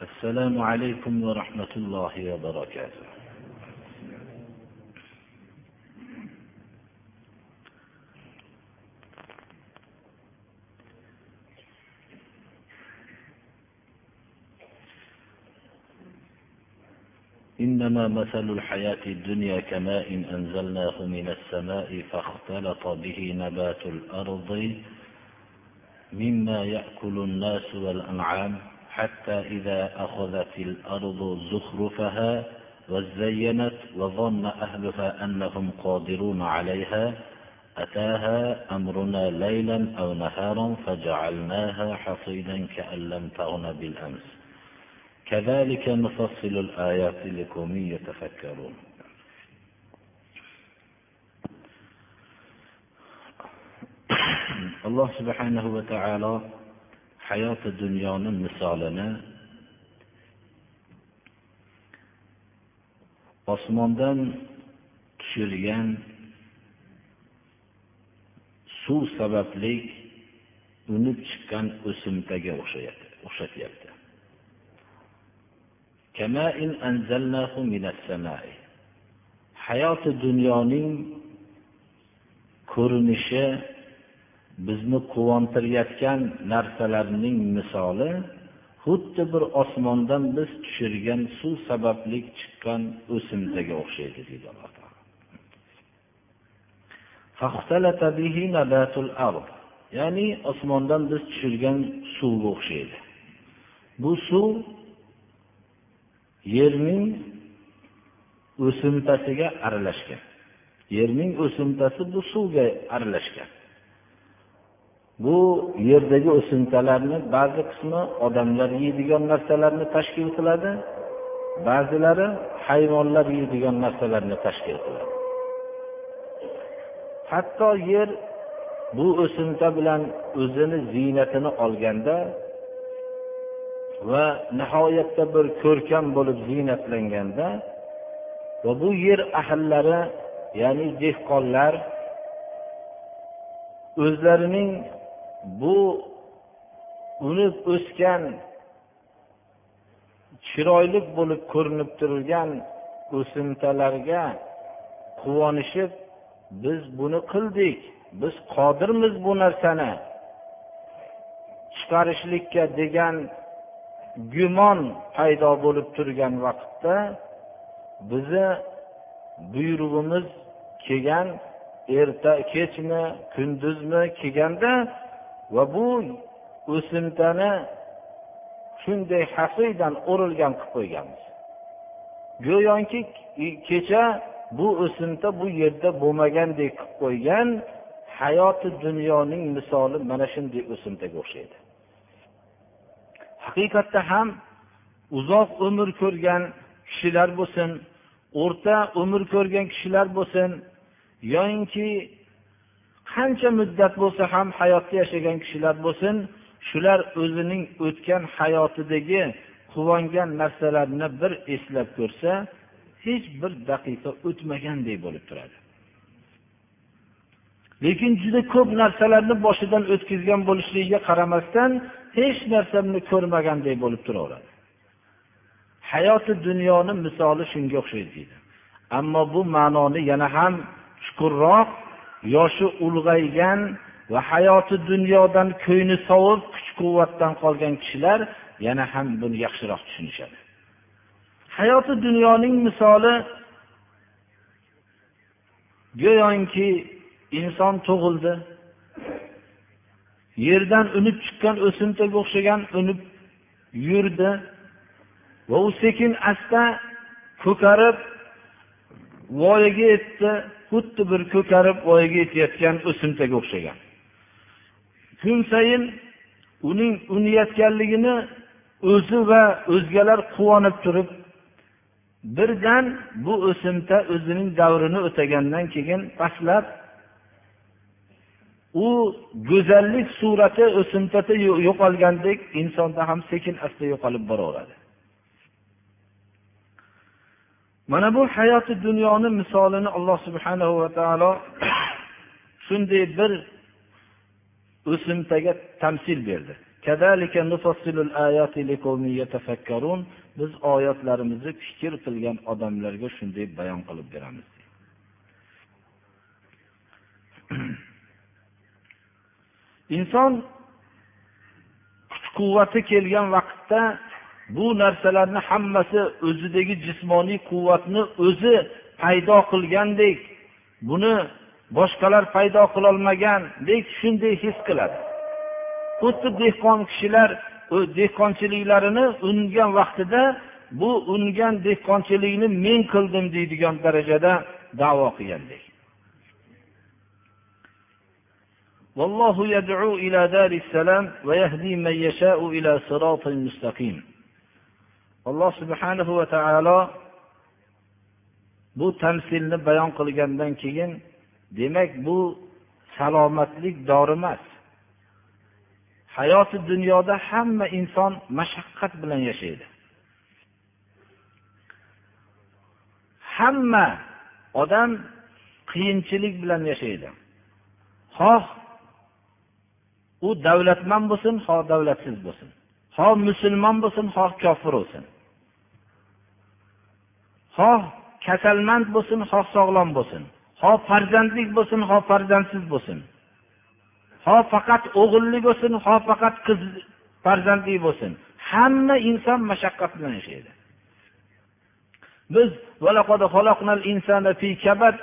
السلام عليكم ورحمة الله وبركاته. إنما مثل الحياة الدنيا كماء أنزلناه من السماء فاختلط به نبات الأرض مما يأكل الناس والأنعام حتى إذا أخذت الأرض زخرفها وزينت وظن أهلها أنهم قادرون عليها أتاها أمرنا ليلا أو نهارا فجعلناها حصيدا كأن لم تغن بالأمس. كذلك نفصل الآيات لقوم يتفكرون. subhanahu va taolo hayoti dunyoni misolini osmondan tushirgan suv sababli unib chiqqan o'simtaga o'xshatyapti. Hayoti dunyoning ko'rinishi bizni quvontirayotgan narsalarning misoli xuddi bir osmondan biz tushirgan suv sababli chiqqan o'simtaga o'xshaydi deydi alloh taolo. Ya'ni osmondan biz tushirgan suvga o'xshaydi. Bu suv yerning o'simtasiga aralashgan. Yerning o'simtasi bu suvga aralashgan. Bu yerdagi o'simtalarni ba'zi qismi odamlar yeydigan narsalarni tashkil qiladi ba'zilari hayvonlar yeydigan narsalarni tashkil qiladi. Hatto yer bu o'simta bilan o'zini ziynatini olganda va nihoyatda bir ko'rkam bo'lib ziynatlanganda va bu yer ahllari ya'ni dehqonlar o'zlarining bu unib o'sgan chiroyli bo'lib ko'rinib turgan o'simtalarga quvonishib biz buni qildik biz qodirmiz bu narsani. Chiqarishlikka degan gumon paydo bo'lib turgan vaqtda bizni buyrug'imiz kelgan erta kechmi kunduzmi kelganda va bu o'simtani shunday hasiydan o'rilgan qilib qo'yganmiz. Go'yoki kecha bu o'simta bu yerda bo'lmagandek qilib qo'ygan hayoti dunyoning misoli mana shunday o'simtaga o'xshaydi. Haqiqatda ham uzoq umr ko'rgan kishilar bo'lsin o'rta umr ko'rgan kishilar bo'lsin yoyinki qancha muddat bo'lsa ham hayotda yashagan kishilar bo'lsin shular o'zining o'tgan hayotidagi quvongan narsalarni bir eslab ko'rsa hech bir daqiqa o'tmagandek bo'lib turadi. Lekin juda ko'p narsalarni boshidan o'tkazgan bo'lishligiga qaramasdan hech narsamni ko'rmagandek bo'lib turaveradi. Hayoti dunyoni misoli shunga o'xshaydi deydi. Ammo bu ma'noni yana ham chuqurroq yoshi ulg'aygan va hayoti dunyodan ko'ngli sovib kuch quvvatdan qolgan kishilar yana ham buni yaxshiroq tushunishadi. Hayoti dunyoning misoli go'yoki inson tug'ildi yerdan unib chiqqan o'simtaga o'xshagan unib yurdi va u sekin asta ko'karib voyaga yetdi. Xuddi bir ko'karib voyaga yetayotgan o'simtaga o'xshagan. Kun sayin uning unayotganligini o'zi va o'zgalar quvonib turib birdan bu o'simta o'zining davrini o'tagandan keyin pastlab u go'zallik surati o'simtada yo'qolgandek insonda ham sekin asta yo'qolib boraveradi. Mana bu hayoti dunyoni misolini alloh subhanahu va taolo shunday bir o'simtaga tamsil berdi. Biz oyatlarimizni fikr qilgan odamlarga shunday bayon qilib beramiz. Inson kuch quvvati kelgan vaqtda bu narsalarni hammasi o'zidagi jismoniy quvvatni o'zi paydo qilgandek buni boshqalar paydo qilolmagandek shunday his qiladi xuddi dehqon kishilar dehqonchiliklarini ungan vaqtida bu ungan dehqonchilikni men qildim deydigan darajada davo qilgandek والله يدعو إلى دار السلام ويهدي من يشاء إلى صراط مستقيم alloh subhana va taolo bu tamsilni bayon qilgandan keyin demak bu salomatlik dori emas. Hayoti dunyoda hamma inson mashaqqat bilan yashaydi. Hamma odam qiyinchilik bilan yashaydi. Xoh u davlatman bo'lsin xoh davlatsiz bo'lsin. Xoh musulmon bo'lsin xoh kofir bo'lsin. Xoh kasalmand bo'lsin xoh sog'lom bo'lsin. Xoh farzandlik bo'lsin xoh farzandsiz bo'lsin. Xoh faqat o'g'illi bo'lsin xoh faqat qiz farzandli bo'lsin. Hamma inson mashaqqat bilan yashaydi. Biz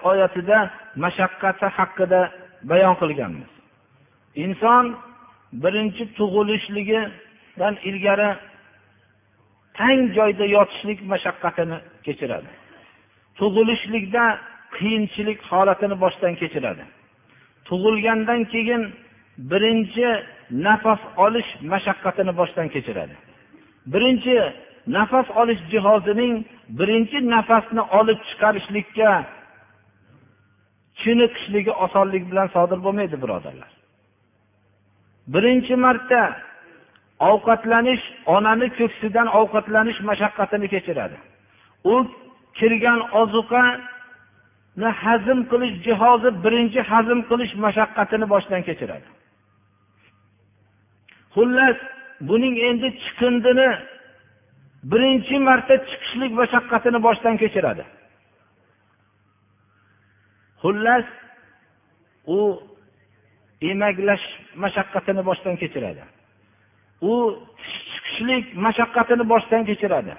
oyatida mashaqqati haqida bayon qilganmiz. Inson birinchi tug'ilishligidan ilgari tang joyda yotishlik mashaqqatini kechiradi. Tug'ilishlikda qiyinchilik holatini boshdan kechiradi. Tug'ilgandan keyin birinchi nafas olish mashaqqatini boshdan kechiradi. Birinchi nafas olish jihozining birinchi nafasni olib chiqarishlikka chiniqishligi osonlik bilan sodir bo'lmaydi birodarlar. Birinchi marta ovqatlanish onani ko'ksidan ovqatlanish mashaqqatini kechiradi. U kirgan ozuqani hazm qilish jihozi birinchi hazm qilish mashaqqatini boshdan kechiradi. Xullas buning endi chiqindini birinchi marta chiqishlik mashaqqatini boshdan kechiradi. Xullas u emaklash mashaqqatini boshdan kechiradi. U chiqishlik mashaqqatini boshdan kechiradi.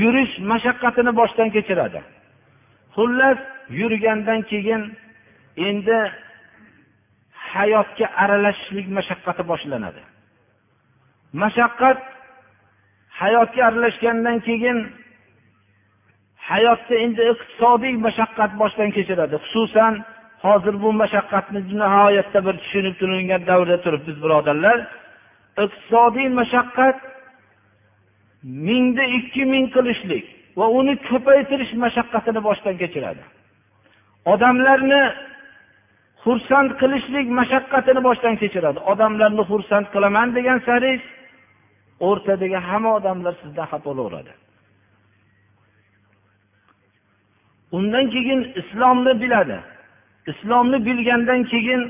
Yurish mashaqqatini boshdan kechiradi. Xullas yurgandan keyin endi hayotga aralashishlik mashaqqati boshlanadi. Mashaqqat hayotga aralashgandan keyin hayotda endi iqtisodiy mashaqqat boshdan kechiradi. Xususan hozir bu mashaqqatni nihoyatda bir tushunib turilgan davrda turibmiz birodarlar. Iqtisodiy mashaqqat mingda ikki ming qilishlik va uni ko'paytirish mashaqqatini boshdan kechiradi. Odamlarni xursand qilishlik mashaqqatini boshdan kechiradi. Odamlarni xursand qilaman degan sari o'rtadagi hamma odamlar sizdan xafa bo'laveradi. Undan keyin islomni biladi. Islomni bilgandan keyin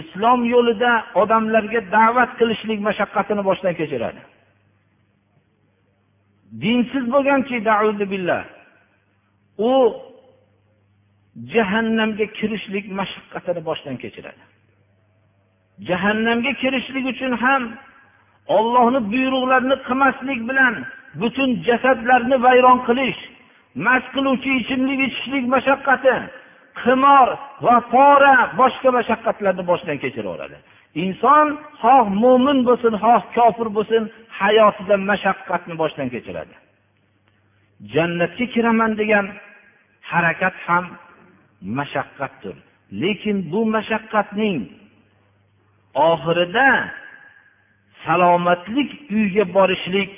islom yo'lida odamlarga da'vat qilishlik mashaqqatini boshdan kechiradi. Dinsiz bo'lganki u jahannamga kirishlik mashaqqatini boshdan kechiradi. Jahannamga kirishlik uchun ham ollohni buyruqlarini qilmaslik bilan butun jasadlarni vayron qilish mast qiluvchi ichimlik ichishlik mashaqqati qimor va pora boshqa mashaqqatlarni boshdan kechiraveradi. Inson xoh mo'min bo'lsin xoh kofir bo'lsin hayotida mashaqqatni boshdan kechiradi. Jannatga kiraman degan harakat ham mashaqqatdir. Lekin bu mashaqqatning oxirida salomatlik uyga borishlik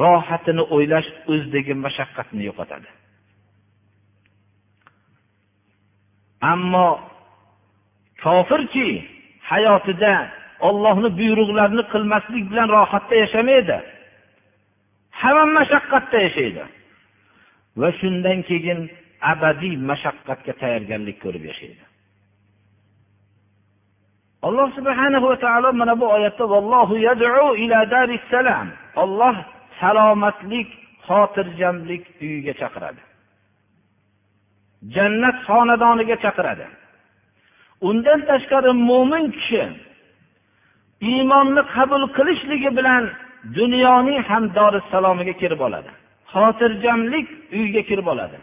rohatini o'ylash o'zidagi mashaqqatni yo'qotadi. Ammo kofirki hayotida ollohni buyruqlarini qilmaslik bilan rohatda yashamaydi. Hamma mashaqqatda yashaydi. Va shundan keyin abadiy mashaqqatga tayyorgarlik ko'rib yashaydi. Alloh subhanahu va taolo mana bu oyatda olloh salomatlik xotirjamlik uyiga chaqiradi. Jannat xonadoniga chaqiradi. Undan tashqari mo'min kishi iymonni qabul qilishligi bilan dunyoning ham salomiga kirib oladi. Xotirjamlik uyiga kirib oladi.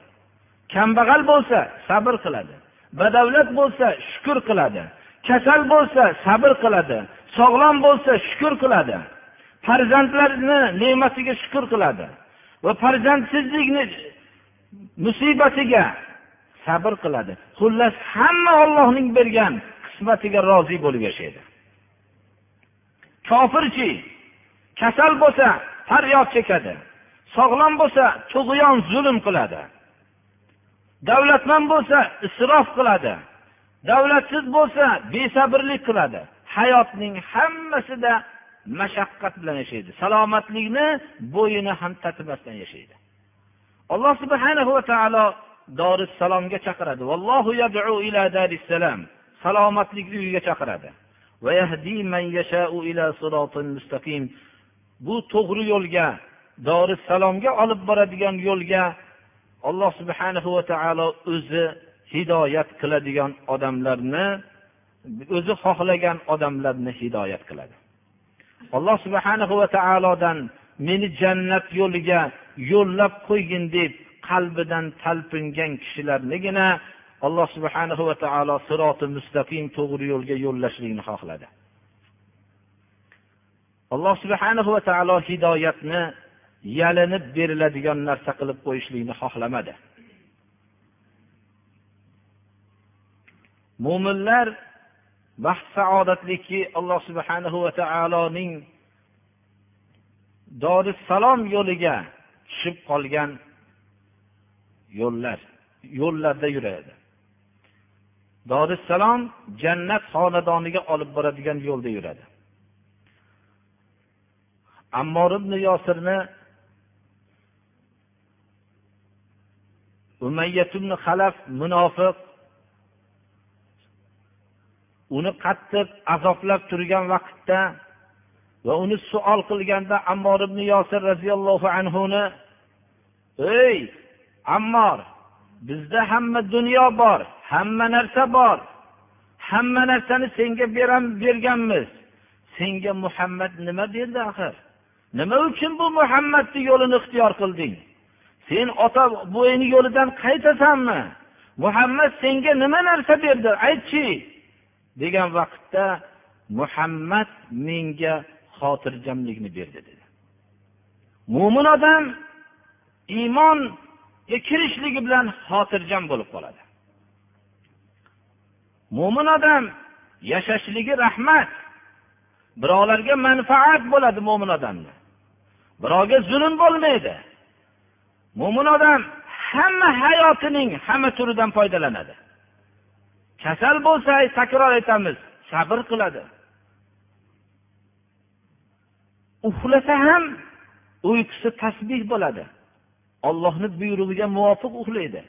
Kambag'al bo'lsa sabr qiladi. Badavlat bo'lsa shukur qiladi. Kasal bo'lsa sabr qiladi. Sog'lom bo'lsa shukur qiladi. Farzandlarini ne'matiga shukur qiladi. Va farzandsizlikni musibatiga sabr qiladi. Xullas hamma ollohning bergan qismatiga rozi bo'lib yashaydi. Kofirchi kasal bo'lsa faryod chekadi. Sog'lom bo'lsa tug'yon zulm qiladi. Davlatmand bo'lsa isrof qiladi. Davlatsiz bo'lsa besabrlik qiladi. Hayotning hammasida mashaqqat bilan yashaydi. Salomatlikni bo'yini ham tatimasdan yashaydi. Alloh subhanahu va taolo dorissalomga chaqiradi. Vallohu yad'u ila darissalam salomatlik uyiga chaqiradi. Bu to'g'ri yo'lga dorissalomga olib boradigan yo'lga alloh subhanahu va taolo o'zi hidoyat qiladigan odamlarni o'zi xohlagan odamlarni hidoyat qiladi. Alloh subhanahu va taolodan meni jannat yo'liga yo'llab qo'ygin deb qalbidan talpingan kishilarnigina alloh subhanahu va taolo siroti mustaqim to'g'ri yo'lga yo'llashlikni xohladi. Alloh subhanahu va taolo hidoyatni yalinib beriladigan narsa qilib qo'yishlikni xohlamadi. Mo'minlar baxt saodatlikki alloh subhanahu va taoloning dorissalom yo'liga tushib qolgan yo'llar yo'llarda yuradi. Dorissalom jannat xonadoniga olib boradigan yo'lda yuradi. Ammor ibn yosirni umayyat ibn halaf munofiq uni qattiq azoblab turgan vaqtda va uni suol qilganda ammor ibn yosir roziyallohu anhuni ey ammor bizda hamma dunyo bor hamma narsa bor. Hamma narsani senga beram berganmiz. Senga muhammad nima berdi axir? Nima uchun bu muhammadni yo'lini ixtiyor qilding? Sen ota bo'yini yo'lidan qaytasanmi? Muhammad senga nima narsa berdi? Aytchi degan vaqtda muhammad menga xotirjamlikni berdi dedi. Mo'min odam iymon E, kirishligi bilan xotirjam bo'lib qoladi. Mo'min odam yashashligi rahmat. Birovlarga manfaat bo'ladi mo'min odamni. Birovga zulm bo'lmaydi. Mo'min odam hamma hayotining hamma turidan foydalanadi. Kasal bo'lsa takror aytamiz sabr qiladi. Uxlasa ham uyqusi tasbih bo'ladi. Ollohni buyrug'iga muvofiq uxlaydi.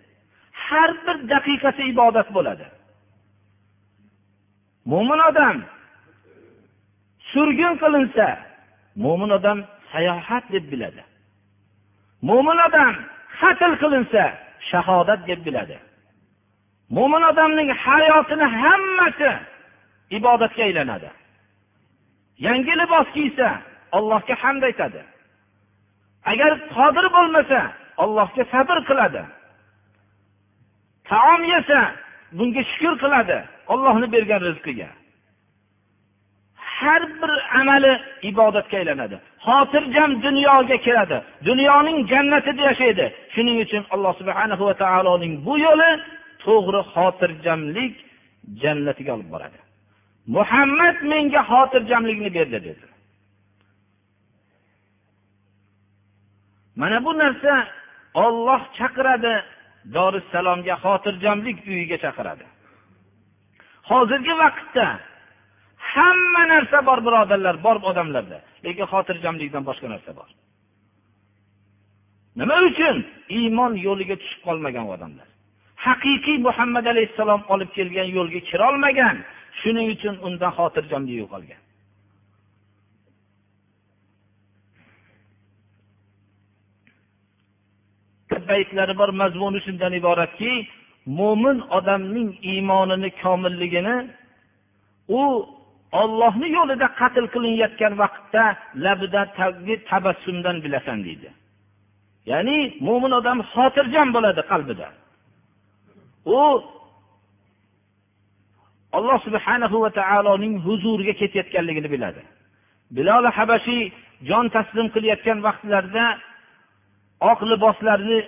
Har bir daqiqasi ibodat bo'ladi. Mo'min odam surgun qilinsa mo'min odam sayohat deb biladi. Mo'min odam qatl qilinsa shahodat deb biladi. Mo'min odamning hayotini hammasi ibodatga aylanadi. Yangi libos kiysa allohga hamd aytadi. Agar qodir bo'lmasa allohga sabr qiladi. Taom yesa bunga shukur qiladi ollohni bergan rizqiga. Har bir amali ibodatga aylanadi. Xotirjam dunyoga kiradi dunyoning jannatida yashaydi. Shuning uchun alloh subhana va taoloning bu yo'li to'g'ri xotirjamlik jannatiga olib boradi. Muhammad menga xotirjamlikni berdi dedi. Mana bu narsa olloh chaqiradi. Dorissalomga xotirjamlik uyiga chaqiradi. Hozirgi vaqtda hamma narsa bor birodarlar bor odamlarda. Lekin xotirjamlikdan boshqa narsa bor. Nima uchun? Iymon yo'liga tushib qolmagan odamlar. Haqiqiy muhammad alayhissalom olib kelgan yo'lga kirolmagan. Shuning uchun undan xotirjamlik yo'qolgan. Baytlari bor mazmuni shundan iboratki mo'min odamning iymonini komilligini u ollohni yo'lida qatl qilinayotgan vaqtda labida tabassumdan bilasan deydi. Ya'ni mo'min odam xotirjam bo'ladi qalbida. U alloh subhanahu va taoloning huzuriga ketayotganligini biladi. Bilol habashiy jon taslim qilayotgan vaqtlarida oq liboslarni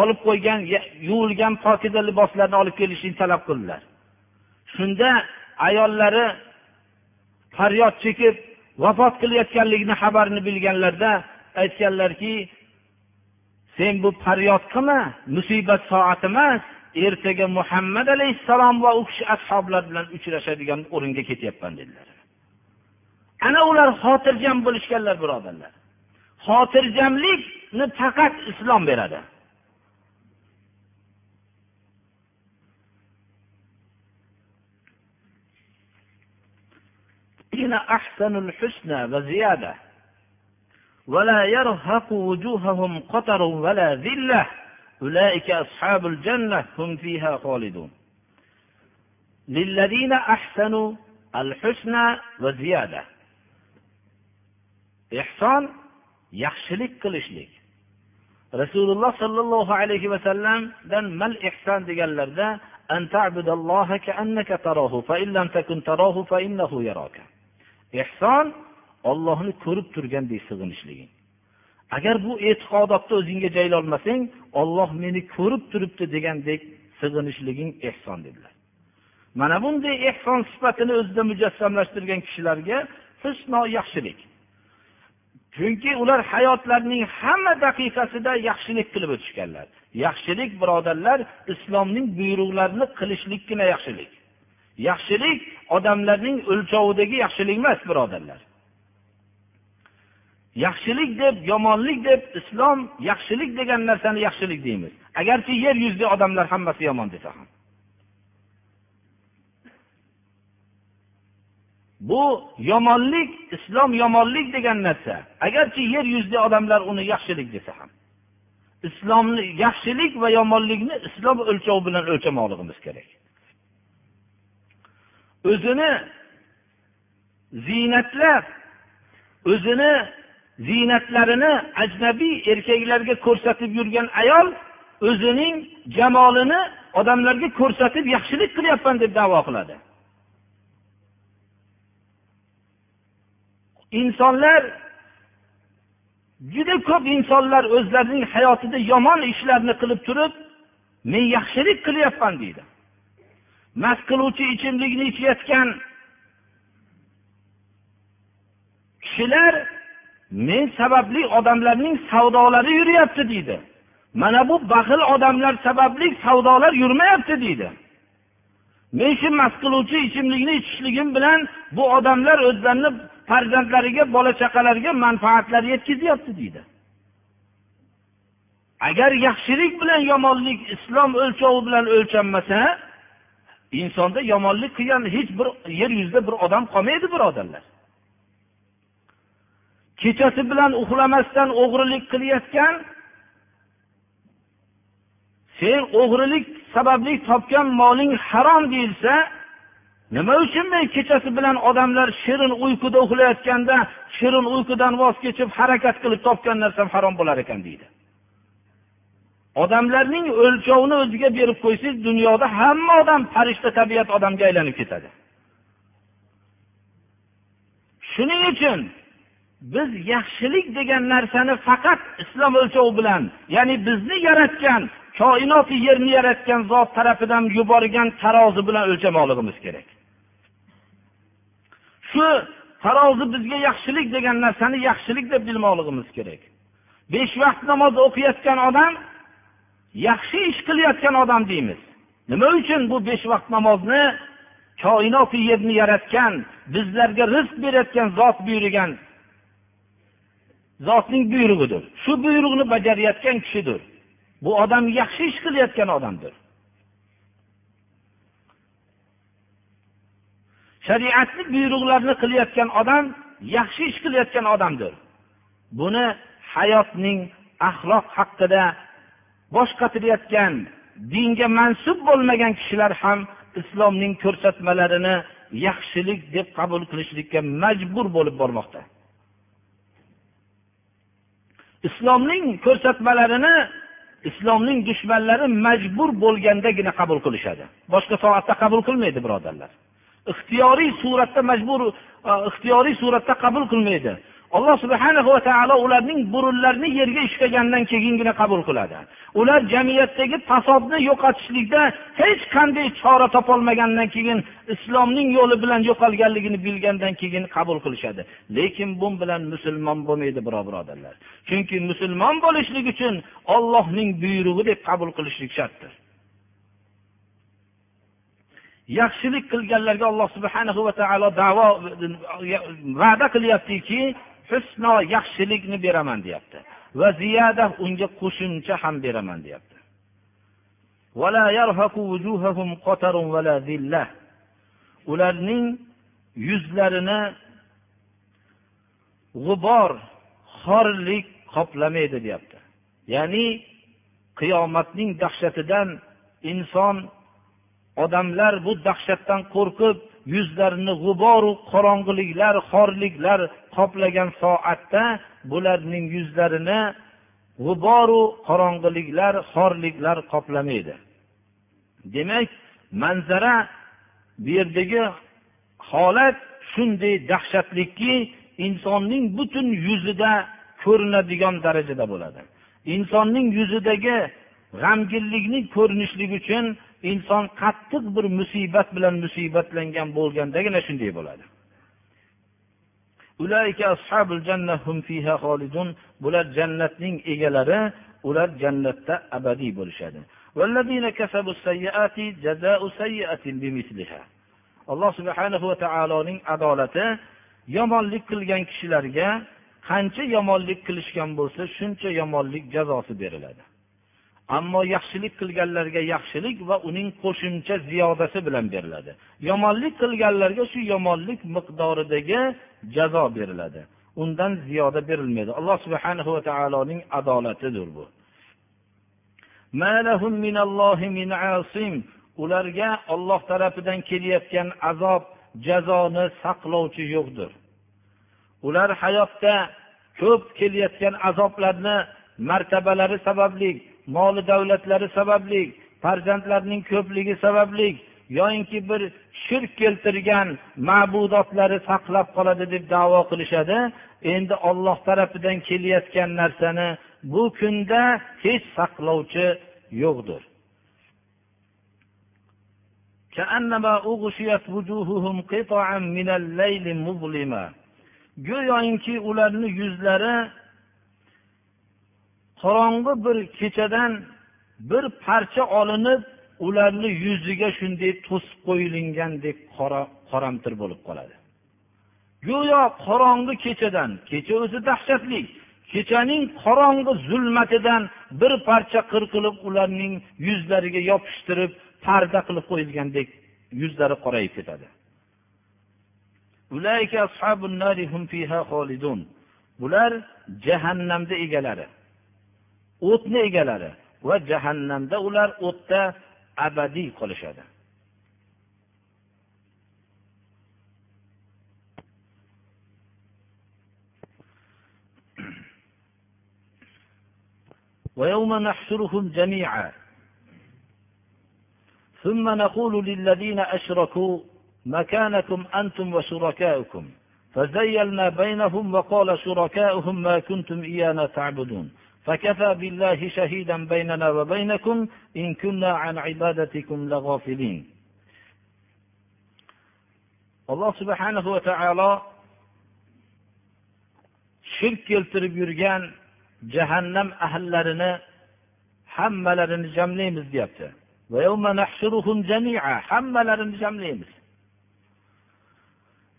olib qo'ygan yuvilgan pokiza liboslarni olib kelishini talab qildilar. Shunda ayollari faryod chekib vafot qilayotganligini xabarini bilganlarda aytganlarki sen bu faryod qilma musibat soati emas ertaga muhammad alayhissalom va u kishi ashoblar bilan uchrashadigan o'ringa ketyapman dedilar. Ana ular xotirjam bo'lishganlar birodarlar. Xotirjamlik xotirjamlikni faqat islom beradi أحسن الحسنى وزيادة ولا يرهق وجوههم قطر ولا ذلة أولئك أصحاب الجنة هم فيها خالدون للذين أحسنوا الحسنى وزيادة إحسان yaxshilik qilishlik Rasululloh sollallohu alayhi vasallamdan mal ihson deganlarda ehson ollohni ko'rib turgandek sig'inishliging. Agar bu e'tiqodotni o'zingga jaylolmasang olloh meni ko'rib turibdi degandek sig'inishliging ehson dedilar. Mana bunday ehson sifatini o'zida mujassamlashtirgan kishilarga husno yaxshilik. Chunki ular hayotlarining hamma daqiqasida yaxshilik qilib o'tishganlar. Yaxshilik birodarlar islomning buyruqlarini qilishlikgina yaxshilik. Yaxshilik odamlarning o'lchovidagi yaxshilik emas birodarlar. Yaxshilik deb yomonlik deb islom yaxshilik degan narsani yaxshilik deymiz. Agarchi yer yuzida odamlar hammasi yomon desa ham. Bu yomonlik islom yomonlik degan narsa. Agarchi yer yuzida odamlar uni yaxshilik desa ham. Islomni yaxshilik va yomonlikni islom o'lchovi bilan o'lchamoqligimiz kerak. O'zini ziynatlab o'zini ziynatlarini ajnabiy erkaklarga ko'rsatib yurgan ayol o'zining jamolini odamlarga ko'rsatib yaxshilik qilyapman deb davo qiladi. Insonlar juda ko'p insonlar o'zlarining hayotida yomon ishlarni qilib turib men yaxshilik qilyapman deydi. Mast qiluvchi ichimlikni ichayotgan kishilar men sababli odamlarning savdolari yuryapti deydi. Mana bu baxil odamlar sababli savdolar yurmayapti deydi. Men shu mast qiluvchi ichimlikni ichishligim bilan bu odamlar o'zlarini farzandlariga bola chaqalariga manfaatlar yetkazyapti deydi. Agar yaxshilik bilan yomonlik islom o'lchovi bilan o'lchanmasa insonda yomonlik qilgan hech bir yer yuzida bir odam qolmaydi birodarlar. Kechasi bilan uxlamasdan o'g'rilik qilayotgan sen o'g'rilik sababli topgan moling harom deyilsa nima uchun men kechasi bilan odamlar shirin uyquda uxlayotganda shirin uyqudan voz kechib harakat qilib topgan narsam harom bo'lar ekan deydi. Odamlarning o'lchovini o'ziga berib qo'ysangiz dunyoda hamma odam farishta tabiat odamga aylanib ketadi. Shuning uchun biz yaxshilik degan narsani faqat islom o'lchovi bilan ya'ni bizni yaratgan koinoti yerni yaratgan zot tarafidan yuborgan tarozi bilan o'lchamoqligimiz kerak. Shu tarozi bizga yaxshilik degan narsani yaxshilik deb bilmoqligimiz kerak. Besh vaqt namoz o'qiyotgan odam yaxshi ish qilayotgan odam deymiz. Nima uchun bu besh vaqt namozni koinoti yerni yaratgan bizlarga rizq berayotgan zot buyurgan zotning buyrug'idir. Shu buyruqni bajarayotgan kishidir. Bu odam yaxshi ish qilayotgan odamdir. Shariatni buyruqlarini qilayotgan odam yaxshi ish qilayotgan odamdir. Buni hayotning axloq haqida boshqatirayotgan dinga mansub bo'lmagan kishilar ham islomning ko'rsatmalarini yaxshilik deb qabul qilishlikka majbur bo'lib bormoqda. Islomning ko'rsatmalarini islomning dushmanlari majbur bo'lgandagina qabul qilishadi. Boshqa soatda qabul qilmaydi birodarlar. Ixtiyoriy suratda majbur e, ixtiyoriy suratda qabul qilmaydi. Alloh subhana va taolo ularning burunlarini yerga ishqagandan keyingina qabul qiladi. Ular jamiyatdagi fasodni yo'qotishlikda hech qanday chora topolmagandan keyin islomning yo'li bilan yo'qolganligini bilgandan keyin qabul qilishadi. Lekin bu bilan musulmon bo'lmaydi birodarlar. Chunki musulmon bo'lishlik uchun ollohning buyrug'i deb qabul qilishlik shartdir. Yaxshilik qilganlarga alloh subhanahu va taolo davo va'da qilyaptiki husno yaxshilikni beraman deyapti va ziyada unga qo'shimcha ham beraman deyapti. Ularning yuzlarini g'ubor xorlik qoplamaydi deyapti. Ya'ni qiyomatning dahshatidan inson odamlar bu dahshatdan qo'rqib yuzlarini g'uboru qorong'iliklar xorliklar qoplagan soatda bularning yuzlarini g'uboru qorong'iliklar xorliklar qoplamaydi. Demak manzara bu yerdagi holat shunday dahshatlikki insonning butun yuzida ko'rinadigan darajada bo'ladi. Insonning yuzidagi g'amginlikni ko'rinishligi uchun inson qattiq bir musibat bilan musibatlangan bo'lgandagina shunday bo'ladi. Bular jannatning egalari ular jannatda abadiy bo'lishadi. Alloh subhanahu va taoloning adolati yomonlik qilgan kishilarga qancha yomonlik qilishgan bo'lsa shuncha yomonlik jazosi beriladi. Ammo yaxshilik qilganlarga yaxshilik va uning qo'shimcha ziyodasi bilan beriladi. Yomonlik qilganlarga shu yomonlik miqdoridagi jazo beriladi. Undan ziyoda berilmaydi. Alloh subhana va taoloning adolatidir bu. Ularga olloh tarafidan kelayotgan azob jazoni saqlovchi yo'qdir. Ular hayotda ko'p kelayotgan azoblarni martabalari sababli moli davlatlari sababli farzandlarining ko'pligi sababli yoyinki bir shirk keltirgan ma'budotlari saqlab qoladi deb davo qilishadi. Endi olloh tarafidan kelayotgan narsani bu kunda hech saqlovchi yo'qdir. Go'yoki ularni yuzlari qorong'i bir kechadan bir parcha olinib ularni yuziga shunday to'sib qo'yilgandek qora qoramtir bo'lib qoladi. Go'yo qorong'i kechadan kecha o'zi dahshatli kechaning qorong'i zulmatidan bir parcha qirqilib ularning yuzlariga yopishtirib parda qilib qo'yilgandek yuzlari qorayib ketadi. Bular jahannamda egalari. O'tni egalari va jahannamda ular o'tda abadiy qolishadi. ويوم نحشرهم جميعا ثم نقول للذين أشركوا مكانكم أنتم وشركاؤكم فزيلنا بينهم وقال شركاؤهم ما كنتم إيانا تعبدون فكفى بالله شهيدا بيننا وبينكم إن كنا عن عبادتكم لغافلين alloh subhanahu va taolo shirk keltirib yurgan jahannam ahllarini hammalarini jamlaymiz deyapti hammalarini jamlaymiz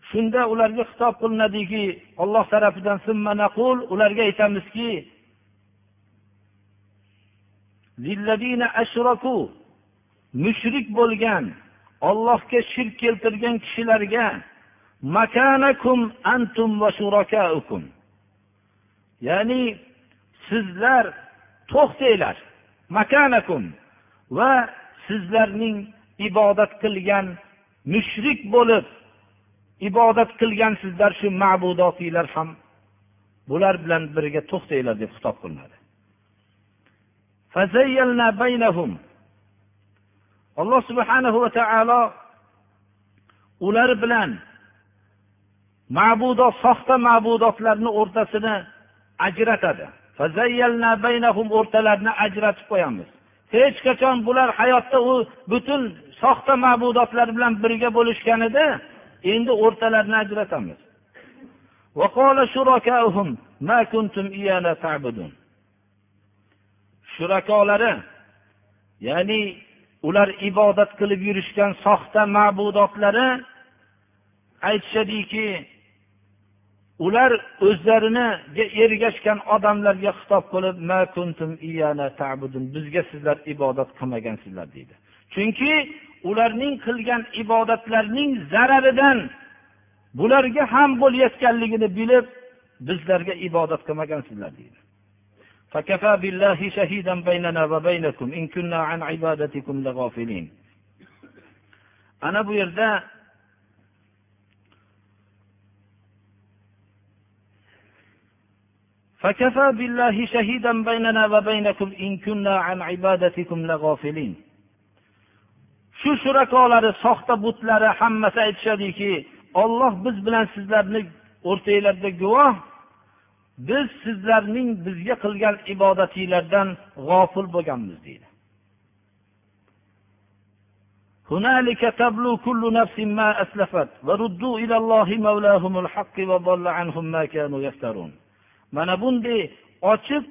shunda ularga xitob qilinadiki olloh tarafidan ularga aytamizki mushrik bo'lgan ollohga shirk keltirgan kishilarga makanakum antum va shurakaukum. Ya'ni sizlar to'xtanglar makanakum va sizlarning ibodat qilgan mushrik bo'lib ibodat qilgan sizlar shu ma'budotinglar ham bular bilan birga to'xtanglar deb xitob qilinadi. Alloh subhanahu va taolo ular bilan ma'budot soxta ma'budotlarni o'rtasini ajratadi. o'rtalarini ajratib qo'yamiz. Hech qachon bular hayotda u butun soxta ma'budotlar bilan birga bo'lishganida endi o'rtalarini ajratamiz. Shurakolari ya'ni ular ibodat qilib yurishgan soxta ma'budotlari aytishadiki ular o'zlariniga ergashgan odamlarga xitob qilib bizga sizlar ibodat qilmagansizlar deydi. Chunki ularning qilgan ibodatlarining zararidan bularga ham bo'layotganligini bilib bizlarga ibodat qilmagansizlar deydi. ana bu yerda فكفى بالله شهيدا بيننا وبينكم إن كنا عن عبادتكم لغافلين shu shurakolari soxta butlari hammasi aytishadiki olloh biz bilan sizlarni o'rtanglarda guvoh biz sizlarning bizga qilgan ibodatinglardan g'ofil bo'lganmiz deydi هنالك تبلو كل نفس ما أسلفت وردوا إلى الله مولاهم الحق وضل عنهم ما كانوا يفترون mana bunday ochiq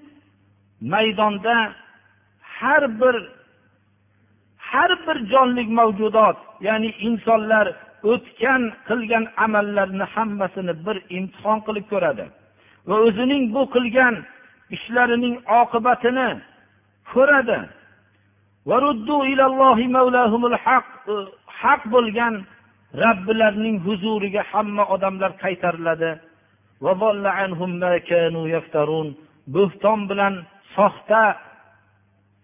maydonda har bir har bir jonli mavjudot ya'ni insonlar o'tgan qilgan amallarni hammasini bir imtihon qilib ko'radi Va o'zining bu qilgan ishlarining oqibatini ko'radi. Haq bo'lgan robbilarining huzuriga hamma odamlar qaytariladi. Bo'xton bilan soxta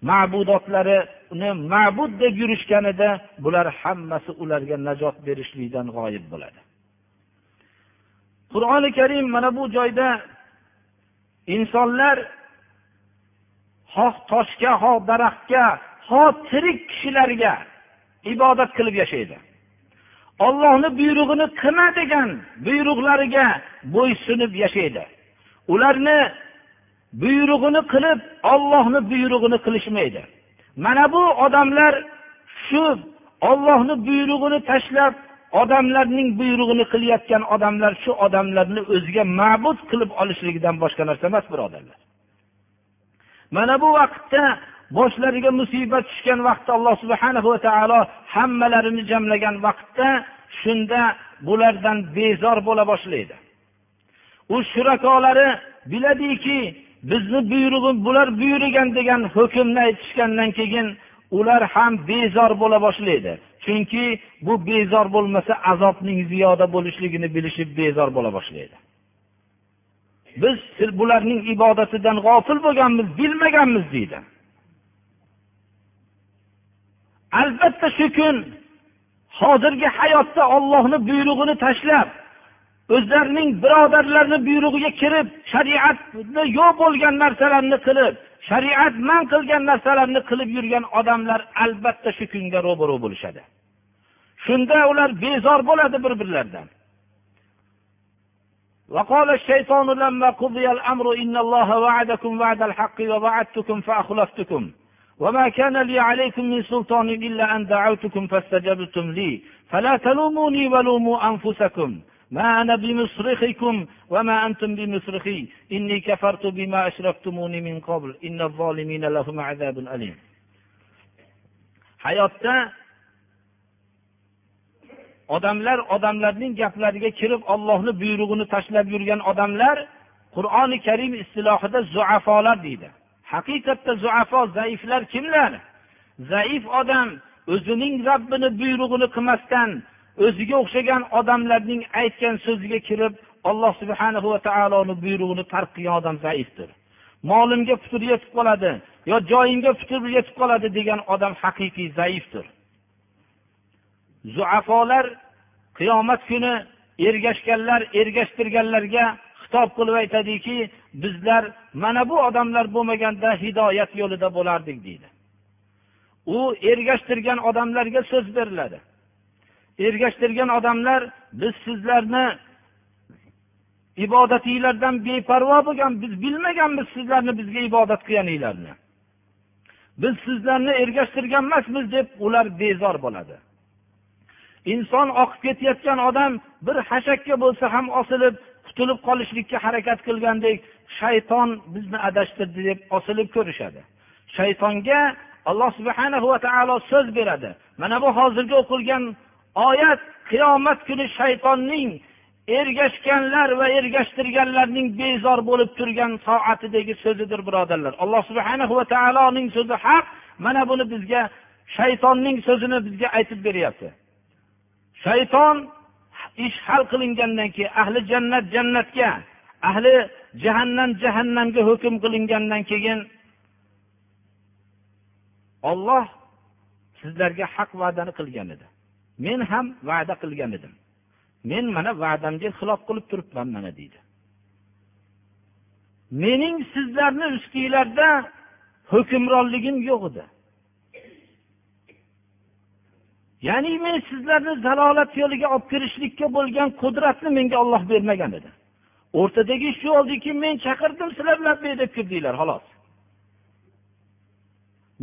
ma'budotlarini ma'bud deb yurishganida bular hammasi ularga najot berishlikdan g'oyib bo'ladi. Qur'oni karim mana bu joyda insonlar xoh toshga xoh daraxtga xoh tirik kishilarga ibodat qilib yashaydi. Ollohni buyrug'ini qilma degan buyruqlariga bo'ysunib yashaydi. Ularni buyrug'ini qilib ollohni buyrug'ini qilishmaydi. Mana bu odamlar shu ollohni buyrug'ini tashlab odamlarning buyrug'ini qilayotgan odamlar shu odamlarni o'ziga ma'bud qilib olishligidan boshqa narsa emas birodarlar. Mana bu vaqtda boshlariga musibat tushgan vaqtda alloh subhana va taolo hammalarini jamlagan vaqtda shunda bulardan bezor bo'la boshlaydi. U shurakolari biladiki bizni buyrug'i bular buyurgan degan hukmni aytishgandan keyin ular ham bezor bo'la boshlaydi. Chunki bu bezor bo'lmasa azobning ziyoda bo'lishligini bilishib bezor bo'la boshlaydi. Biz bularning ibodatidan g'ofil bo'lganmiz bilmaganmiz deydi. Albatta shu kun hozirgi hayotda ollohni buyrug'ini tashlab o'zlarining birodarlarini buyrug'iga kirib shariatni yo'q bo'lgan narsalarni qilib shariat man qilgan narsalarni qilib yurgan odamlar albatta shu kunga ro'baro bo'lishadi shunda ular bezor bo'ladi bir birlaridan وقال الشيطان لما قضي الأمر إن الله وعدكم وعد الحق ووعدتكم فأخلفتكم وما كان لي عليكم من سلطان إلا أن دعوتكم فاستجبتم لي فلا تلوموني ولوموا أنفسكم ما أنا بمصرخكم وما أنتم بمصرخي إني كفرت بما أشركتموني من قبل إن الظالمين لهم عذاب أليم hayotda odamlar odamlarning gaplariga kirib ollohni buyrug'ini tashlab yurgan odamlar qur'oni karim istilohida zuafolar deydi haqiqatda zuafo zaiflar kimlar zaif odam o'zining robbini buyrug'ini qilmasdan o'ziga o'xshagan odamlarning aytgan so'ziga kirib alloh subhana va taoloni buyrug'ini tark qilgan odam zaifdir. Molimga putur yetib qoladi yo joyimga putur yetib qoladi degan odam haqiqiy zaifdir. Zuafolar qiyomat kuni ergashganlar ergashtirganlarga xitob qilib aytadiki bizlar mana bu odamlar bo'lmaganda hidoyat yo'lida bo'lardik deydi. U ergashtirgan odamlarga so'z beriladi. Ergashtirgan odamlar biz sizlarni ibodatinglardan beparvo bo'lgan biz bilmaganmiz sizlarni bizga ibodat qilganinglarni. Biz sizlarni ergashtirgan emasmiz deb ular bezor bo'ladi. Inson oqib ketayotgan odam bir hashakka bo'lsa ham osilib qutulib qolishlikka harakat qilgandek shayton bizni adashtirdi deb osilib ko'rishadi. Shaytonga alloh subhana va taolo so'z beradi. Mana bu hozirgi o'qilgan oyat qiyomat kuni shaytonning ergashganlar va ergashtirganlarning bezor bo'lib turgan soatidagi so'zidir birodarlar. Alloh subhana va taoloning so'zi haq mana buni bizga shaytonning so'zini bizga aytib beryapti. Shayton ish hal qilingandan keyin ahli jannat jannatga ahli jahannam jahannamga hukm qilingandan keyin olloh sizlarga haq va'dani qilgan edi. Men ham va'da qilgan edim. Men mana va'damga xilof qilib turibman mana deydi. Mening sizlarni ustinglarda hukmronligim yo'q edi. Ya'ni men sizlarni zalolat yo'liga olib kirishlikka bo'lgan qudratni menga olloh bermagan edi. O'rtadagi ish shu oldiki men chaqirdim sizlar labbay deb kirdinglar xolos.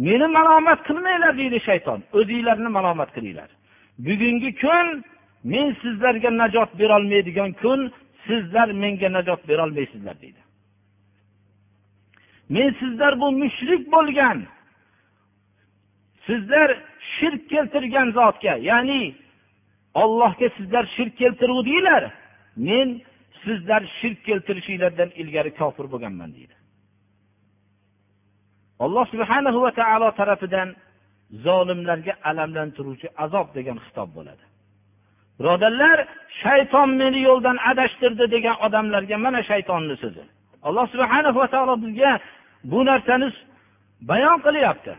Meni malomat qilmanglar deydi shayton. O'zinglarni malomat qilinglar. Bugungi kun men sizlarga najot berolmaydigan kun sizlar menga najot berolmaysizlar deydi. Men sizlar bu mushrik bo'lgan sizlar shirk keltirgan zotga ya'ni ollohga sizlar shirk keltiruvdinglar men sizlar shirk keltirishinglardan ilgari kofir bo'lganman deydi. Alloh subhanahu va taolo tarafidan zolimlarga alamlantiruvchi azob degan xitob bo'ladi. Birodarlar shayton meni yo'ldan adashtirdi degan odamlarga mana shaytonni so'zi alloh subhana va taolo bizga bu narsani bayon qilyapti.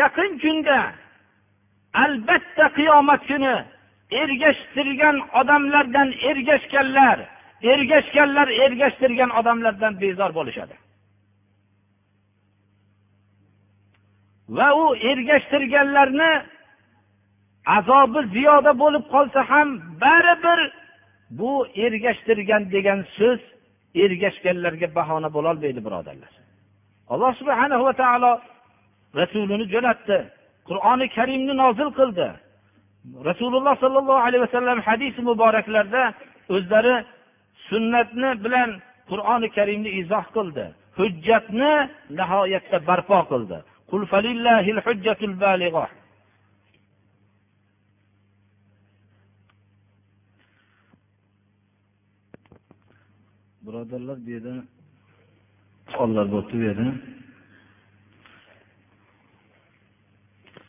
Yaqin kunda albatta qiyomat kuni ergashtirgan odamlardan ergashganlar ergashganlar ergashtirgan odamlardan bezor bo'lishadi. Va u ergashtirganlarni azobi ziyoda bo'lib qolsa ham baribir bu ergashtirgan degan so'z ergashganlarga bahona bo'lolmaydi birodarlar. Alloh subhana va taolo rasulini jo'natdi qur'oni karimni nozil qildi. Rasululloh sollallohu alayhi vasallam hadis muboraklarda o'zlari sunnatni bilan qur'oni karimni izoh qildi hujjatni nihoyatda barpo qildi. Birodarlar bu yerda savollar bo'libdi bu yerda.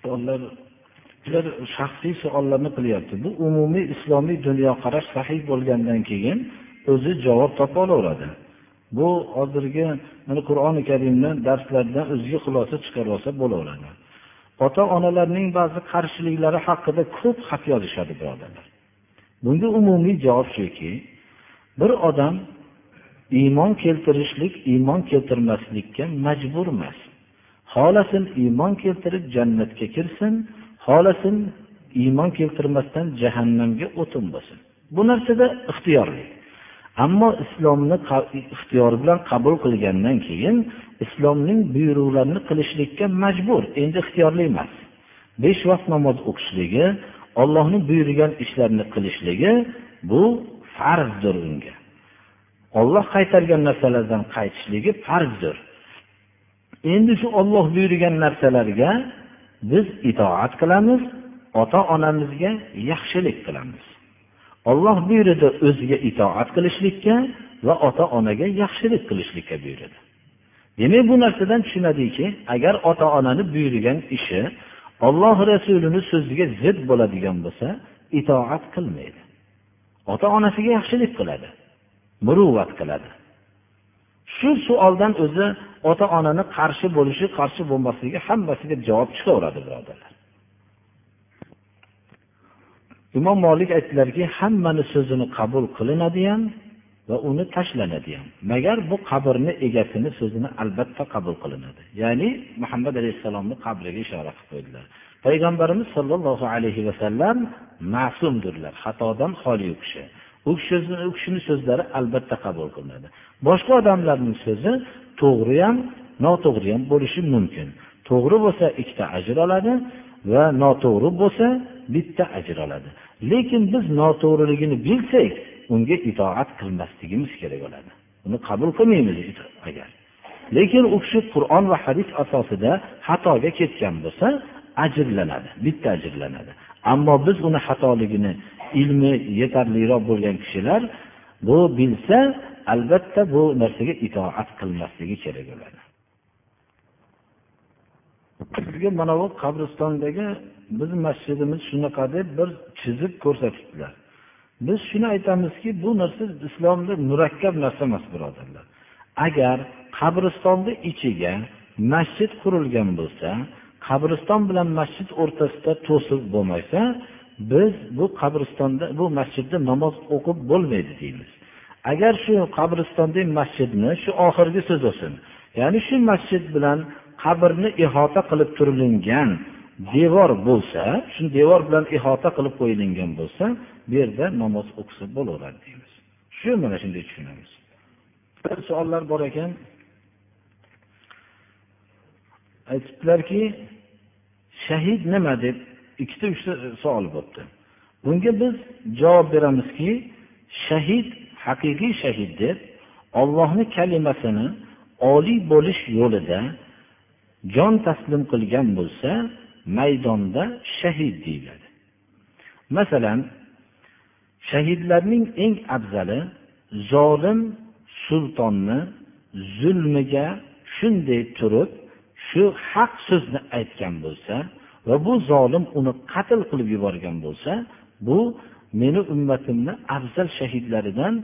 Savollar ular shaxsiy savollarni qilyapti. Bu umumiy islomiy dunyoqarash sahih bo'lgandan keyin o'zi javob topa olaveradi. Bu hozirgi mana qur'oni karimni darslardan o'ziga xulosa chiqarib olsa bo'laveradi. Ota onalarning ba'zi qarshiliklari haqida ko'p xat yozishadi birodarlar. Bunga umumiy javob shuki bir odam iymon keltirishlik iymon keltirmaslikka majbur emas. Xohlasin iymon keltirib jannatga kirsin xohlasin iymon keltirmasdan jahannamga o'tin bo'lsin. Bu narsada ixtiyorli ammo islomni ixtiyor bilan qabul qilgandan keyin islomning buyruqlarini qilishlikka majbur endi ixtiyorli emas. Besh vaqt namoz o'qishligi ollohni buyurgan ishlarni qilishligi bu farzdir unga. Olloh qaytargan narsalardan qaytishligi farzdir. Endi shu olloh buyurgan narsalarga biz itoat qilamiz ota onamizga yaxshilik qilamiz. Olloh buyurdi o'ziga itoat qilishlikka va ota onaga yaxshilik qilishlikka buyurdi. Demak bu narsadan tushunadiki agar ota onani buyurgan ishi olloh rasulini so'ziga zid bo'ladigan bo'lsa itoat qilmaydi. Ota onasiga yaxshilik qiladi muruvvat qiladi. Shu savoldan o'zi ota onani qarshi bo'lishi qarshi bo'lmasligi hammasiga javob chiqaveradi birodarlar. Imom molik aytdilarki hammani so'zini qabul qilinadi ham va uni tashlanadi ham magar bu qabrni egasini so'zini albatta qabul qilinadi. Ya'ni muhammad alayhissalomni qabriga ishora qilib qo'ydilar. Payg'ambarimiz sollallohu alayhi vasallam ma'sumdirlar xatodan xoli u kishi. U u kishini so'zlari albatta qabul qilinadi. Boshqa odamlarning so'zi to'g'ri ham noto'g'ri ham bo'lishi mumkin. To'g'ri bo'lsa ikkita ajr oladi va noto'g'ri bo'lsa bitta ajr oladi. Lekin biz noto'g'riligini bilsak unga itoat qilmasligimiz kerak bo'ladi. Uni qabul qilmaymiz agar. Lekin u kishi qur'on va hadis asosida xatoga ketgan bo'lsa ajrlanadi bitta ajrlanadi. Ammo biz uni xatoligini ilmi yetarliroq bo'lgan kishilar bu bilsa albatta bu narsaga itoat qilmasligi kerak bo'ladi. Sizga mana bu qabristondagi biz masjidimiz shunaqa deb bir chizib ko'rsatibdilar. Biz shuni aytamizki bu narsa islomda murakkab narsa emas birodarlar. Agar qabristonni ichiga masjid qurilgan bo'lsa qabriston bilan masjid o'rtasida to'siq bo'lmasa biz bu qabristonda bu masjidda namoz o'qib bo'lmaydi deymiz. Agar shu qabristondagi masjidni shu oxirgi so'z bo'lsin ya'ni shu masjid bilan qabrni ihota qilib turilingan devor bo'lsa shu devor bilan ihota qilib qo'yilgan bo'lsa bu yerda namoz o'qisa bo'laveradi deymiz. Shu mana shunday tushunamiz. Savollar bor ekan. Aytibdilarki shahid nima deb ikkita uchta savol bo'libdi bunga biz javob beramizki shahid haqiqiy shahid deb ollohni kalimasini oliy bo'lish yo'lida jon taslim qilgan bo'lsa maydonda shahid deyiladi. Masalan shahidlarning eng afzali zolim sultonni zulmiga shunday turib shu haq so'zni aytgan bo'lsa va bu zolim uni qatl qilib yuborgan bo'lsa bu meni ummatimni afzal shahidlaridan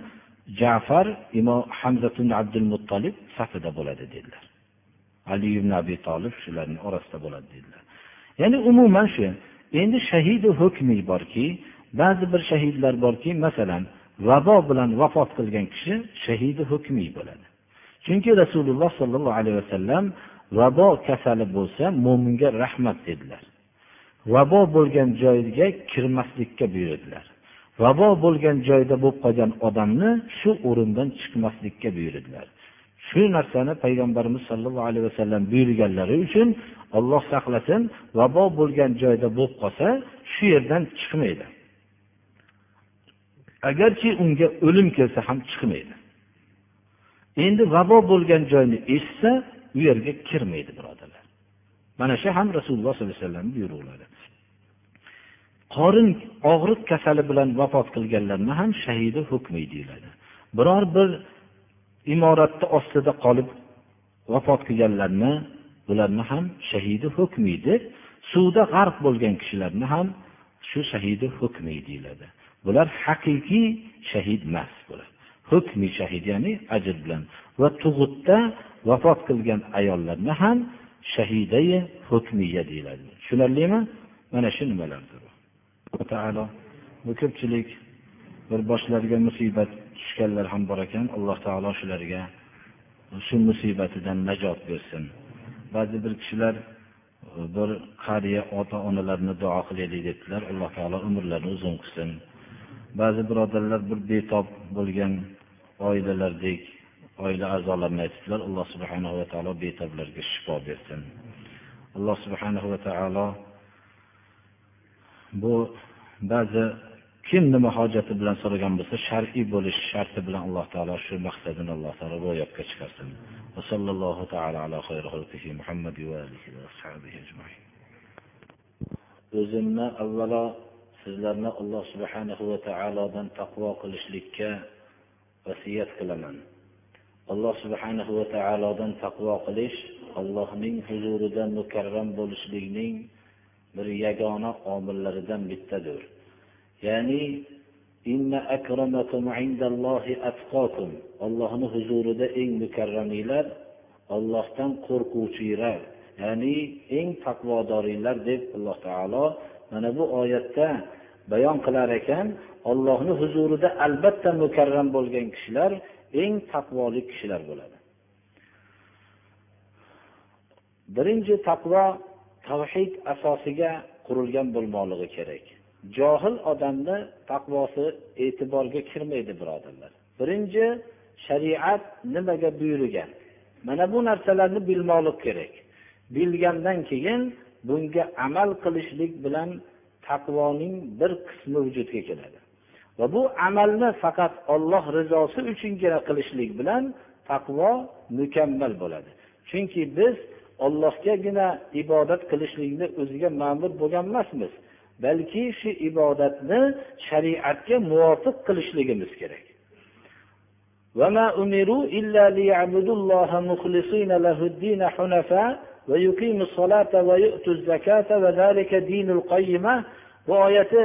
jafar imom hamzatun abdul muttolib safida bo'ladi dedilar. Ali ibn abi tolib shularni orasida bo'ladi dedilar. Ya'ni umuman shu endi shahidi hukmiy borki ba'zi bir shahidlar borki masalan vabo bilan vafot qilgan kishi shahidi hukmiy bo'ladi. Chunki rasululloh sollallohu alayhi vasallam vabo kasali bo'lsa mo'minga rahmat dedilar. Vabo bo'lgan joyga kirmaslikka buyurdilar. Vabo bo'lgan joyda bo'lib qolgan odamni shu o'rindan chiqmaslikka buyurdilar. Shu narsani payg'ambarimiz sollallohu alayhi vasallam buyurganlari uchun olloh saqlasin vabo bo'lgan joyda bo'lib qolsa shu yerdan chiqmaydi. Agarchi unga o'lim kelsa ham chiqmaydi. Endi vabo bo'lgan joyni eshitsa u yerga kirmaydi birodarlar. Mana shu ham rasululloh sollallohu alayhi vasallam buyruqlari. Qorin og'riq kasali bilan vafot qilganlarni ham shahidi hukmi deyiladi. Biror bir imoratni ostida qolib vafot qilganlarni bularni ham shahidi hukmiy deb suvda g'arq bo'lgan kishilarni ham shu shahidi hukmi deyiladi. Bular haqiqiy shahid emas bular. Hukmi shahid ya'ni ajr bilan. Va tug'utda vafot qilgan ayollarni ham shahidai hukmiya deyiladi. Tushunarlimi? Mana shu nimalardir. Taolo bu ko'pchilik bir boshlariga musibat tushganlar ham bor ekan alloh taolo shularga shu musibatidan najot bersin. Ba'zi bir kishilar e, bir qariya ota onalarni duo qilaylik debdilar alloh taolo umrlarini uzun qilsin. Ba'zi birodarlar bir betob bo'lgan oilalardek oila a'zolarini aytibdilar alloh subhanahu va taolo betoblarga shifo bersin. Alloh subhanahu va taolo bu ba'zi kim nima hojati bilan so'ragan bo'lsa shar'iy bo'lish sharti bilan alloh taolo shu maqsadini alloh taolo ro'yobga chiqarsin. O'zimni avvalo sizlarni alloh subhanahu va taolodan taqvo qilishlikka vasiyat qilaman. Alloh subhanahu va taolodan taqvo qilish allohning huzurida mukarram bo'lishlikning bir yagona omillaridan bittadir. Ya'ni ollohni huzurida eng mukarramiylar ollohdan qo'rquvchilar ya'ni eng taqvodoringlar deb alloh taolo mana bu oyatda bayon qilar ekan. Ollohni huzurida albatta mukarram bo'lgan kishilar eng taqvoli kishilar bo'ladi. Birinchi taqvo tavhid asosiga qurilgan bo'lmoqligi kerak. Johil odamni taqvosi e'tiborga kirmaydi birodarlar. Birinchi shariat nimaga buyurgan? Mana bu narsalarni bilmoqlik kerak. Bilgandan keyin bunga amal qilishlik bilan taqvoning bir qismi vujudga keladi. Va bu amalni faqat olloh rizosi uchungina qilishlik bilan taqvo mukammal bo'ladi. Chunki biz ollohgagina ibodat qilishlikni o'ziga ma'mur bo'lgan emasmiz balki shu ibodatni shariatga muvofiq qilishligimiz kerak. bu oyati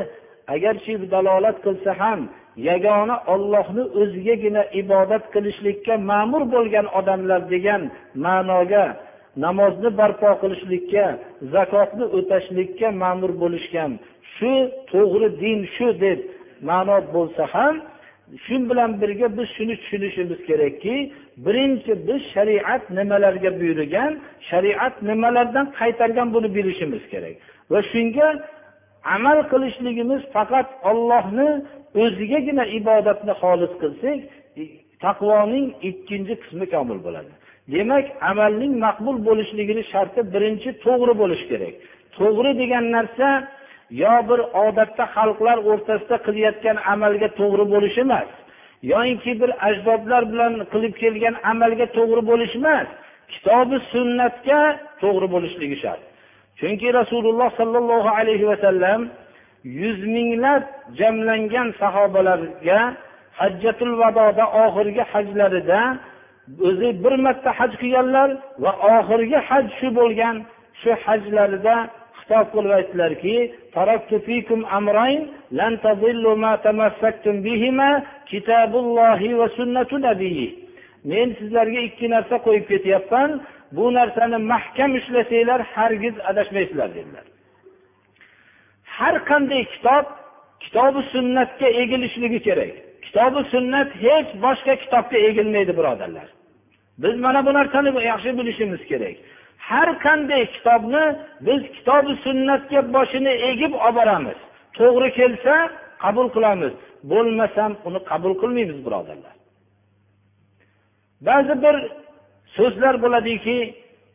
agarchi dalolat qilsa ham yagona ollohni o'zigagina ibodat qilishlikka ma'mur bo'lgan odamlar degan ma'noga namozni barpo qilishlikka zakotni o'tashlikka ma'mur bo'lishgan. Shu to'g'ri din shu deb ma'no bo'lsa ham shu bilan birga biz shuni tushunishimiz kerakki birinchi biz shariat nimalarga buyurgan shariat nimalardan qaytargan buni bilishimiz kerak. Va shunga amal qilishligimiz faqat ollohni o'zigagina ibodatni xolis qilsak taqvoning ikkinchi qismi komil bo'ladi. Demak amalning maqbul bo'lishligini sharti birinchi to'g'ri bo'lishi kerak. To'g'ri degan narsa yo bir odatda xalqlar o'rtasida qilayotgan amalga to'g'ri bo'lishi emas yoinki bir ajdodlar bilan qilib kelgan amalga to'g'ri bo'lish emas kitobi sunnatga to'g'ri bo'lishligi shart. Chunki rasululloh sollallohu alayhi vasallam yuz minglab jamlangan sahobalarga hajjatul vadoda oxirgi hajlarida o'zi bir marta haj qilganlar va oxirgi haj shu bo'lgan shu hajlarida xitob qilib aytdilarki men sizlarga ikki narsa qo'yib ketyapman bu narsani mahkam ushlasanglar hargiz adashmaysizlar dedilar. Har qanday kitob kitobi sunnatga egilishligi kerak. Kitobi sunnat hech boshqa kitobga egilmaydi birodarlar. Biz mana bu narsani yaxshi bilishimiz kerak. Har qanday kitobni biz kitobi sunnatga boshini egib olib boramiz. To'g'ri kelsa qabul qilamiz. Bo'lmasam uni qabul qilmaymiz birodarlar. Ba'zi bir so'zlar bo'ladiki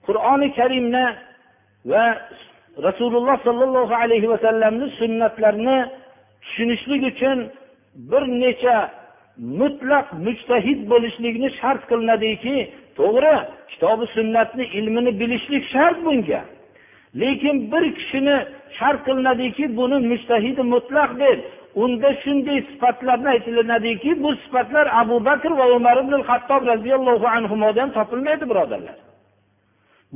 qur'oni karimni va rasululloh sollallohu alayhi vasallamni sunnatlarini tushunishlik uchun bir necha mutlaq mujtahid bo'lishlikni shart qilinadiki to'g'ri kitobi sunnatni ilmini bilishlik shart bunga. Lekin bir kishini shart qilinadiki buni mujtahidi mutlaq deb unda shunday sifatlarni aytilinadiki bu sifatlar abu bakr va umar ibn hattob roziyallohu anhudan topilmaydi birodarlar.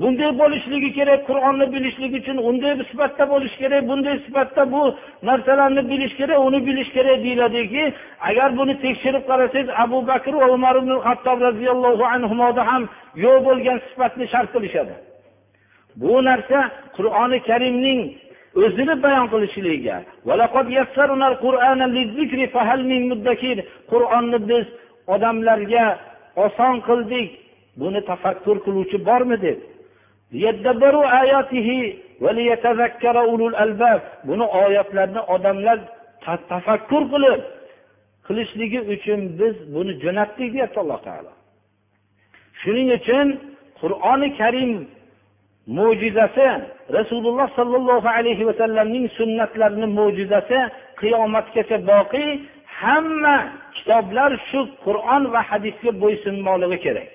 Bunday bo'lishligi kerak qur'onni bilishlik uchun unday sifatda bo'lishi kerak bunday sifatda bu narsalarni bilish kerak uni bilish kerak deyiladiki agar buni tekshirib qarasangiz abu bakr va umar ibn hattob roziyallohu anhuda ham yo'q bo'lgan sifatni shart qilishadi. Bu narsa qur'oni karimning o'zini bayon qilishligiga qur'onni biz odamlarga oson qildik buni tafakkur qiluvchi bormi deb. Buni oyatlarni odamlar tafakkur qilib qilishligi uchun biz buni jo'natdik deyapti alloh taolo. Shuning uchun qur'oni karim mo'jizasi rasululloh sollallohu alayhi vasallamning sunnatlarini mo'jizasi qiyomatgacha boqiy hamma kitoblar shu qur'on va hadisga bo'ysunmoqligi kerak.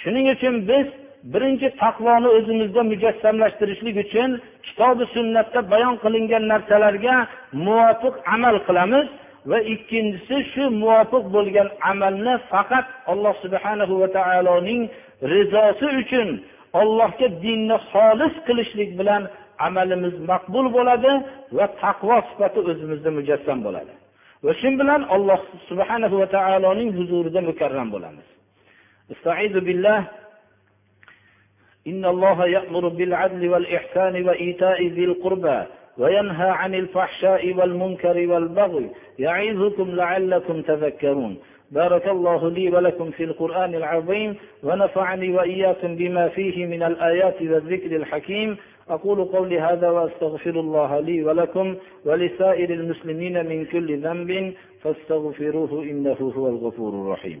Shuning uchun biz birinchi taqvoni o'zimizda mujassamlashtirishlik uchun kitobi sunnatda bayon qilingan narsalarga muvofiq amal qilamiz va ikkinchisi shu muvofiq bo'lgan amalni faqat alloh subhanahu va taoloning rizosi uchun allohga dinni xolis qilishlik bilan amalimiz maqbul bo'ladi va taqvo sifati o'zimizda mujassam bo'ladi. Va shu bilan alloh subhanahu va taoloning huzurida mukarram bo'lamiz. إن الله يأمر بالعدل والإحسان وإيتاء ذي القربى وينهى عن الفحشاء والمنكر والبغي يعظكم لعلكم تذكرون. بارك الله لي ولكم في القرآن العظيم ونفعني وإياكم بما فيه من الآيات والذكر الحكيم. أقول قولي هذا وأستغفر الله لي ولكم ولسائر المسلمين من كل ذنب فاستغفروه إنه هو الغفور الرحيم.